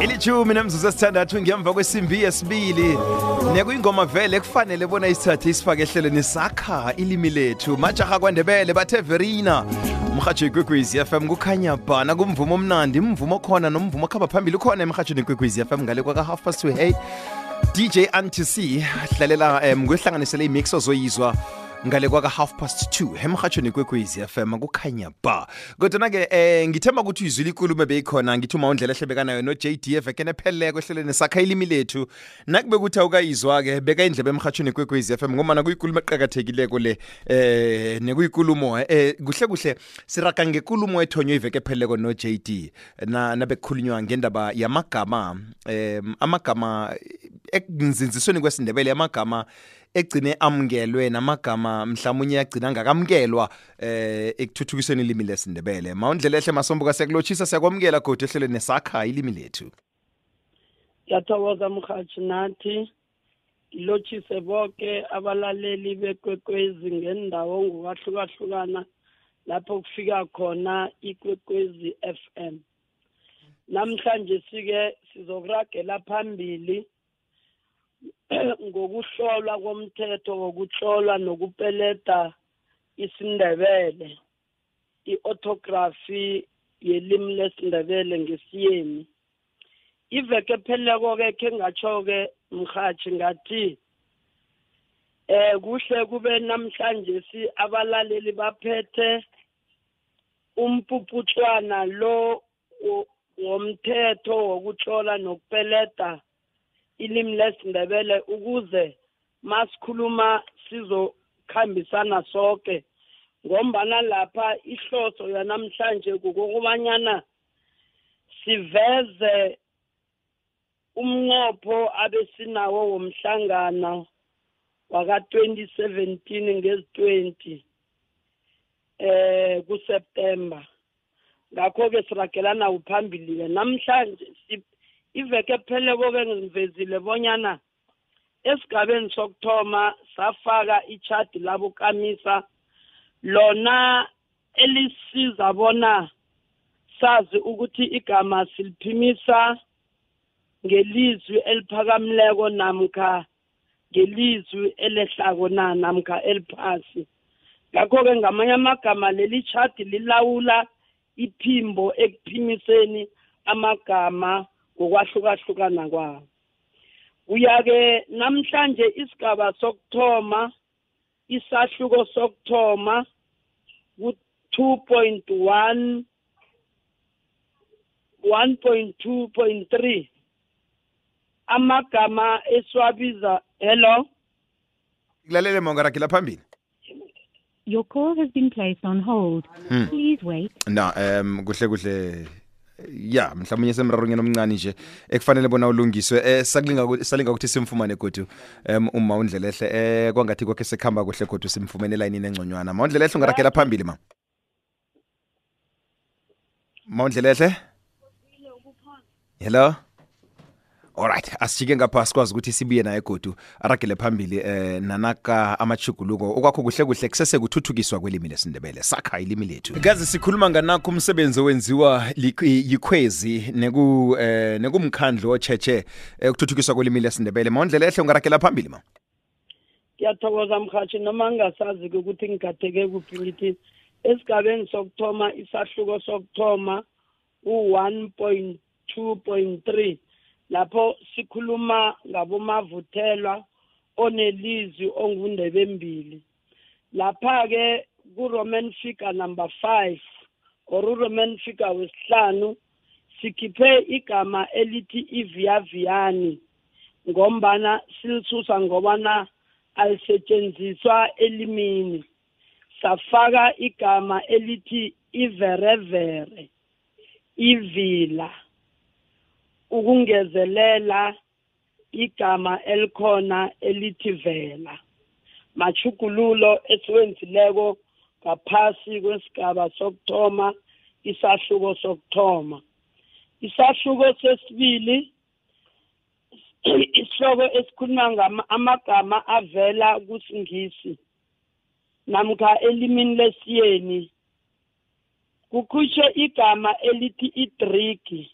ilithumi nemzuzu esithandathu ngemva kwesimbi yesibili. Nekuyingoma vele kufanele bona isithathe isifake ehlelweni sakha ilimi lethu. Majaha kwandebele bathe verina umrhatsho ikwekwezi fm kukhanya bhana kumvumo omnandi mvumo khona nomvumo khaba phambili ukhona emrhatshweni ikwekwezi fm ngale kwaka half past two. Hey dj antc dlalela um kuyihlanganisele imix ozoyizwa. Ngale kwaka half past 2 emhatshweni kwekwezi fm kukhanya ba. Kodwana-ke eh ngithemba ukuthi izwile ikulumo beyikhona ngithi uma undlela ehlebekanayo no-jd evekene epheleleko ehlelweni sakha ilimi lethu. Nakube kuthi awukayizwa-ke beka indlebe emhatshweni kwekwezi fm ngomana kuyikulumo eqakathekileko le eh nekuyikulumo eh kuhle kuhle siraga ngekulumo ethonywe iveke epheleleko no-jd na nabekukhulunywa ngendaba yamagama um amagama ekunzinzisweni kwesindebele amagama egcine amukelwe namagama mhlawumbe yagcina angakamukelwa eh ekuthuthukisweni ilimi lesindebele. Mawundlela ehle masombuka siyakulotshisa siyakwamukela godi ehlelweni nesakha ilimi lethu. Ngiyathokoza mhathi nathi ngilotshise bonke abalaleli bekwekwezi ngendawo ngokwahlukahlukana lapho kufika khona ikwekwezi FM namhlanje sike sizokuragela phambili ngokuhlolwa komthetho wokuhlolwa nokupeleda isindebele i-orthography yelimi lesindebele ngesiyeni. Iveke pheleleko-ke khe ngatsho-ke mhathi ngathi eh kuhle kube namhlanje si abalaleli baphethe umpuputshwana lo womthetho wokutlola nokupeleda ilimi lesindebele ukuze masikhuluma sizokhambisana sonke ngombana lapha ihloso yanamhlanje kukokubanyana siveze umnqopho abesinawo womhlangano waka-2017 ngezi-20 eh kuSeptember. Ngakho-ke siragelana uphambili-ke namhlanje iveke pheleko-ke ngivezile bonyana esigabeni sokuthoma safaka ichadi labukamisa lona elisiza bona sazi ukuthi igama siliphimisa ngelizwi eliphakamileko namkha ngelizwi elehlako na namkha eliphasi. Ngakho-ke ngamanye amagama leli chadi lilawula iphimbo ekuphimiseni amagama ngokwahlukahlukana kwawo kuya-ke namhlanje isigaba sokuthoma isahluko sokuthoma ku-two point one one point two point three. Amagama esiwabiza hello? Kulalele mongaragela phambili. Your call has been placed on hold. Please wait. na um kuhle kuhle. Ya mhlawumbe semrarongeni omncane nje ekufanele bona ulungiswe. Eh sakulinga salinga ukuthi simfumane godu um uma undlela ehle eh kwangathi kwakhe sekhamba kuhle godu simfumene elayinini engconywana. Ma undlela ehle ungaragela phambili ma? Ma undlela ehle hello? Alright asijike ngapha sikwazi ukuthi sibuye naye godu aragele phambili eh nanaka amachuguluko okwakho kuhle kuhle kusese kuthuthukiswa kwelimi lesindebele sakha ilimi lethu. Gazi sikhuluma nganakho umsebenzi owenziwa yikhwezi neku eh nekumkhandlo ocheche eh, ukuthuthukiswa kwelimi lesindebele. Mondlela ehle ungaragela phambili ma. Ngiyathokoza mhathi noma ngingasazi ukuthi ngigatheke kuphi ngithi esigabeni sokuthoma isahluko sokuthoma u1.2.3 lapho sikhuluma ngabomavuthelwa onelizwi ongundebe mbili lapha-ke ku-roman figure number five or uroman figure wesihlanu sikhiphe igama elithi iviyaviyani ngombana silisusa ngobana alisetshenziswa elimini. Safaka igama elithi iverevere ivila. Ukungezelela igama elikhona elithi vela. Machugululo esiwenzileko ngaphasi kwesigaba sokuthoma isahluko sokuthoma. Isahluko sesibili isihloko esikhuluma ngama amagama avela kusingisi namkha elimini lesiyeni kukhutshwe igama elithi idrigi.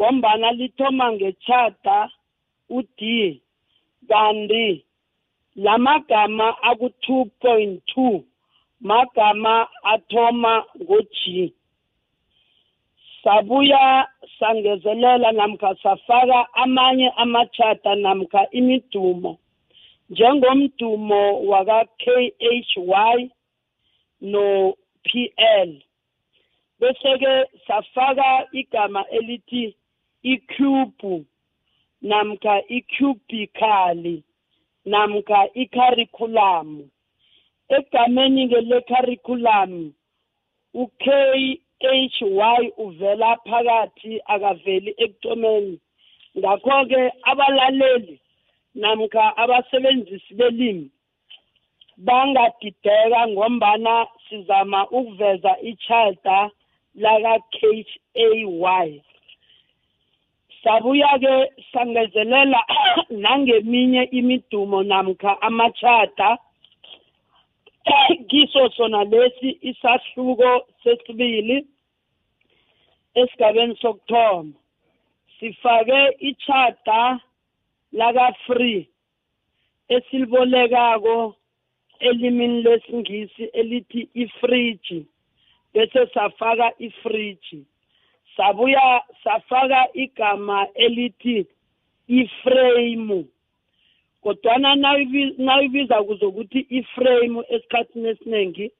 Ngombana lithoma ngechata u-D kanti lamagama aku-2.2 magama athoma ngo-G. Sabuya sangezelela namkha safaka amanye amachata namkha imidumo njengomdumo waka-KHY no-PL bese-ke safaka igama elithi icube namkha icubically namkha i-curriculum. Egameni-ke le-curriculum u-KHY uvela phakathi akaveli ekuthomeni. Ngakho-ke abalaleli namkha abasebenzisi belimi bangadideka ngombana sizama ukuveza ichalta laka-KHAY sabuya-ke sangezelela nangeminye imidumo namkha amachata kiso sona lesi isahluko sesibili esigabeni sokuthoma. Sifake ichata laka-free esilibolekako elimini lesingisi elithi ifriji bese safaka ifriji sabuya safaka igama elithi iframe. Kodwana nayibiza kuzokuthi iframe esikhathini esiningi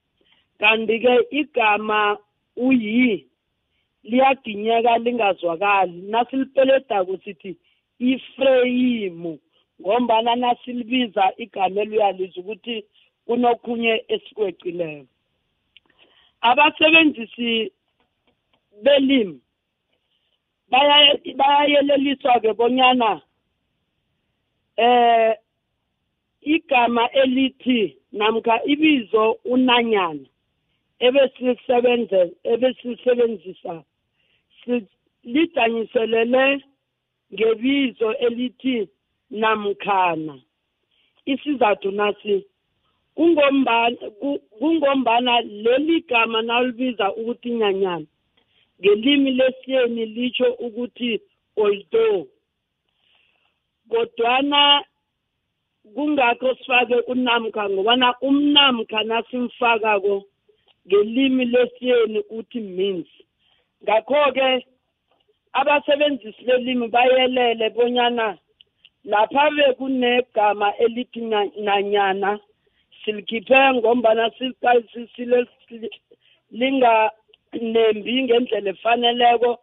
kanti-ke igama uyi liyaginyeka lingazwakali. Nasilipeledako sithi ifreyimu ngombana nasilibiza igama eluyaliza ukuthi kunokhunye esikweqileyo abasebenzisi belimi. Bayayeleliswa ke bonyana eh igama elithi namkha ibizo unanyana ebesilisebenza ebesilisebenzisa lidanyiselele ngebizo elithi namkhana. Isizathu nasi kungombana kungombana leli gama nalibiza ukuthi nyanyana ngelimi lesiyeni litsho ukuthi although kodwana kungakho sifake unamkha ngobana umnamkha nasimfakako ngelimi lesiyeni uthi means. Ngakho-ke abasebenzisi belimi bayelele bonyana lapha bekunegama elithi nanyana silikhiphe ngombana linganembi ngendlela efaneleko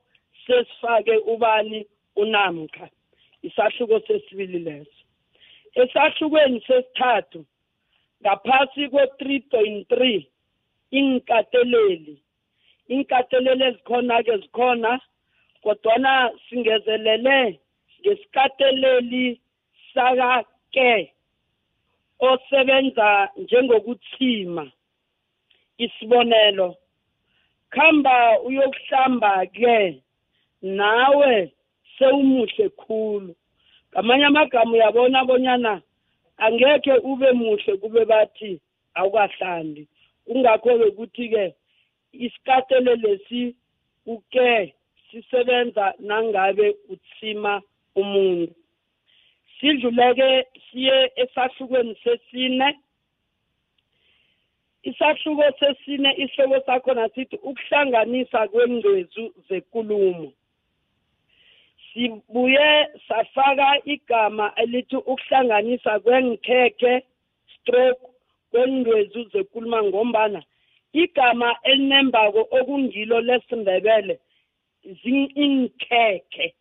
sesifake ubani unamkha. Isahluko sesibili leso. Esahlukweni sesithathu ngaphasi kwe-3.3 inkateleli inkateleli ezikhona-ke zikhona kodwana singezelele ngesikateleli saka-ke osebenza njengokuthima isibonelo. Khamba uyokuhlamba-ke nawe sewumuhle khulu. Ngamanye amagama uyabona bonyana angekhe ube muhle kube bathi awukahlambi kungakho-ke kuthi-ke isikatele lesi uke sisebenza nangabe utsima umuntu. Sidluleke siye esahlukweni sesine. Isahluko sesine isihloko sakhona sithi ukuhlanganisa kwengcezu zekulumo. Sibuye safaka igama elithi ukuhlanganisa kwengikhekhe stroke kwengcezu zekuluma ngombana igama elinembako okungilo lesindebele zingikhekhe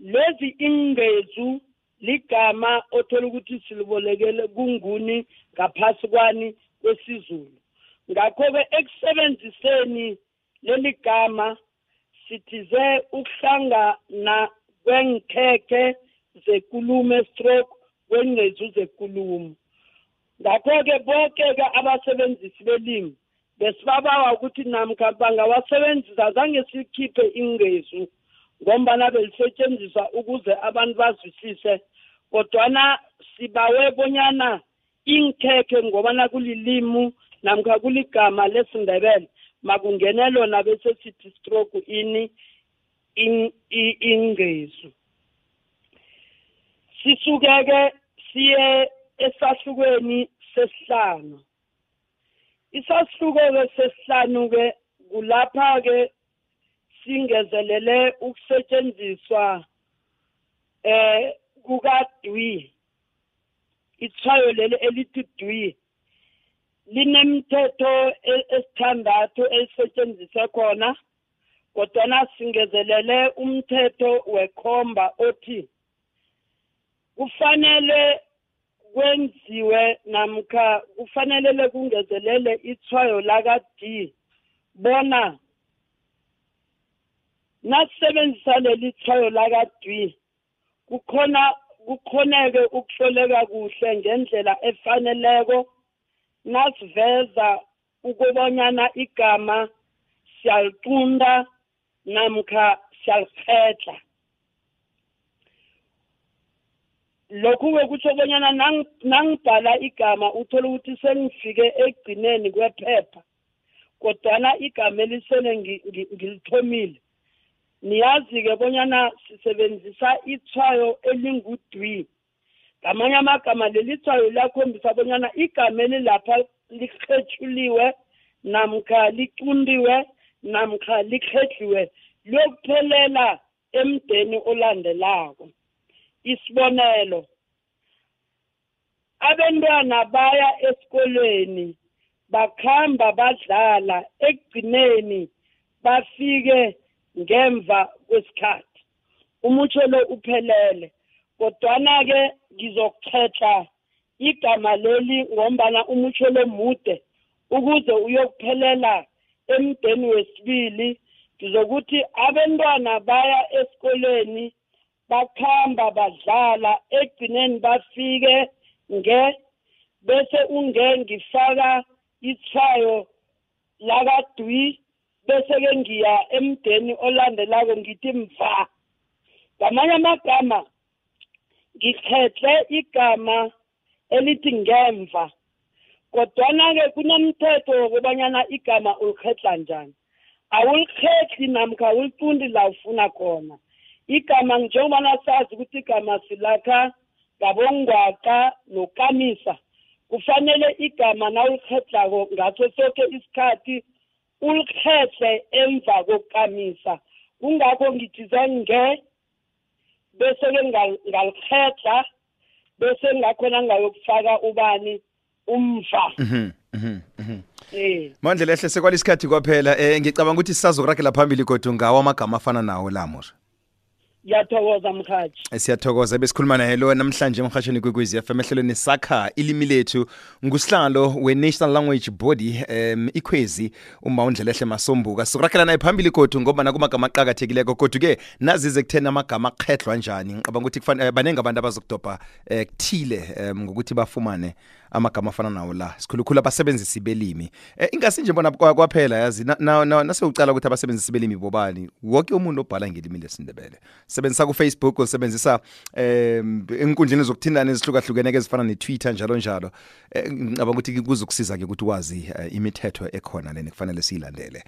lezi ingcezu ligama othola ukuthi silibolekele kunguni ngaphasi kwani kwesizulu. Ngakho-ke ekusebenziseni leli gama sithize ukuhlangana kwengikhekhe zekulumo stroke kwengcezu zekulumo. Ngakho-ke bonke-ke abasebenzisi belimi besibabawa ukuthi namkha bangawasebenzisa zange sikhiphe ingezu ngombana belisetshenziswa ukuze abantu bazwisise kodwana sibawe bonyana inkhekhe ngobana kulilimu namkha kuligama lesindebele. Makungene lona bese sithi stroke ini in- i- ingezu sisukeke siye esahlukweni sesihlanu. Isahluko-ke sesihlanu-ke kulapha-ke singezelele ukusetshenziswa eh kukadwi. Ithwayo leli elithi dwi linemithetho e- esithandathu elisetshenziswe khona kodwana singezelele umthetho wekhomba othi kufanele kwenziwe namkha kufanelele kungezelele ithwayo laka-D bona nasebenzisa leli thwayo laka-D kukhona kukhoneke ukuhloleka kuhle ngendlela efaneleko. Nasiveza ukubonyana igama siyaliqunda namkha siyaliphetla. Lokhu-ke kutsho bonyana nang- nangibhala igama uthole ukuthi sengifike ekugcineni kwephepha kodwana igama elisele ngi- ngi- ngilithomile. Niyazi-ke bonyana sisebenzisa ithwayo elingudwi ngamanye amagama leli thwayo liyakhombisa bonyana igama elilapha likhethuliwe namkha licundiwe namkha likhetliwe liyokuphelela emdeni olandelako. Isibonelo abantwana baya esikolweni bakhamba badlala ekugcineni bafike ngemva kwesikhathi. Umutsho lo uphelele kodwana-ke ngizokukhetha igama leli ngombana umutsho lo mude ukuze uyokuphelela emdeni wesibili ngizokuthi abantwana baya esikolweni bakhamba badlala ekugcineni bafike nge bese unge ngifaka ithwayo lakadwi bese-ke ngiya emdeni olandelako ngithi mva. Ngamanye amagama ngikhethe igama elithi ngemva kodwana-ke kunomthetho wokubanyana igama ulikhetla njani. Awulikhetli namkha awulifundi la ufuna khona. Igama njengobana sazi ukuthi igama silakha ngabongwaqa nokamisa kufanele igama nawulikhetlako ngaso soke isikhathi ulikhetle emva kokukamisa. Kungakho ngithi zenge bese-ke ngal- ngalikhetla bese ngakhona ngayokufaka ubani umva. Mhm, mhm, mhm. eh mandlela ehle sekwalisikhathi kwaphela. Eh ngicabanga ukuthi sisazokuragela phambili kodwa ngawo amagama afana nawo lamur ngiyathokoza mkhathi siyathokoza besikhuluma naye lo namhlanje emhatshweni kwekwezi FM ehlelweni sakha ilimi lethu ngusihlalo we-national language body um ikhwezi uma undlelehle masombuka. Sikuragela naye phambili kodwa ngoba nakumagama aqakathekileko kodwa-ke nazize kutheni amagama akhethlwa njani? Ngicabanga ukuthi kufane- eh, baningi abantu abazokudobha um kuthile um ngokuthi bafumane amagama afana nawo la sikhulukhulu abasebenzisi belimi um ingasi nje bona kwa- kwaphela yazi na- na- na- nasewucala ukuthi abasebenzisi belimi bobani? Woke umuntu obhala ngelimi lesindebele. Sebenzisa kufacebook usebenzisa um enkundleni zokuthindana ezihlukahlukeneke ezifana netwitter njalo njalo. Um ngicabanga ukuthi kuzokusiza-ke ukuthi wazi eh, imithetho ekhona leni kufanele siyilandele.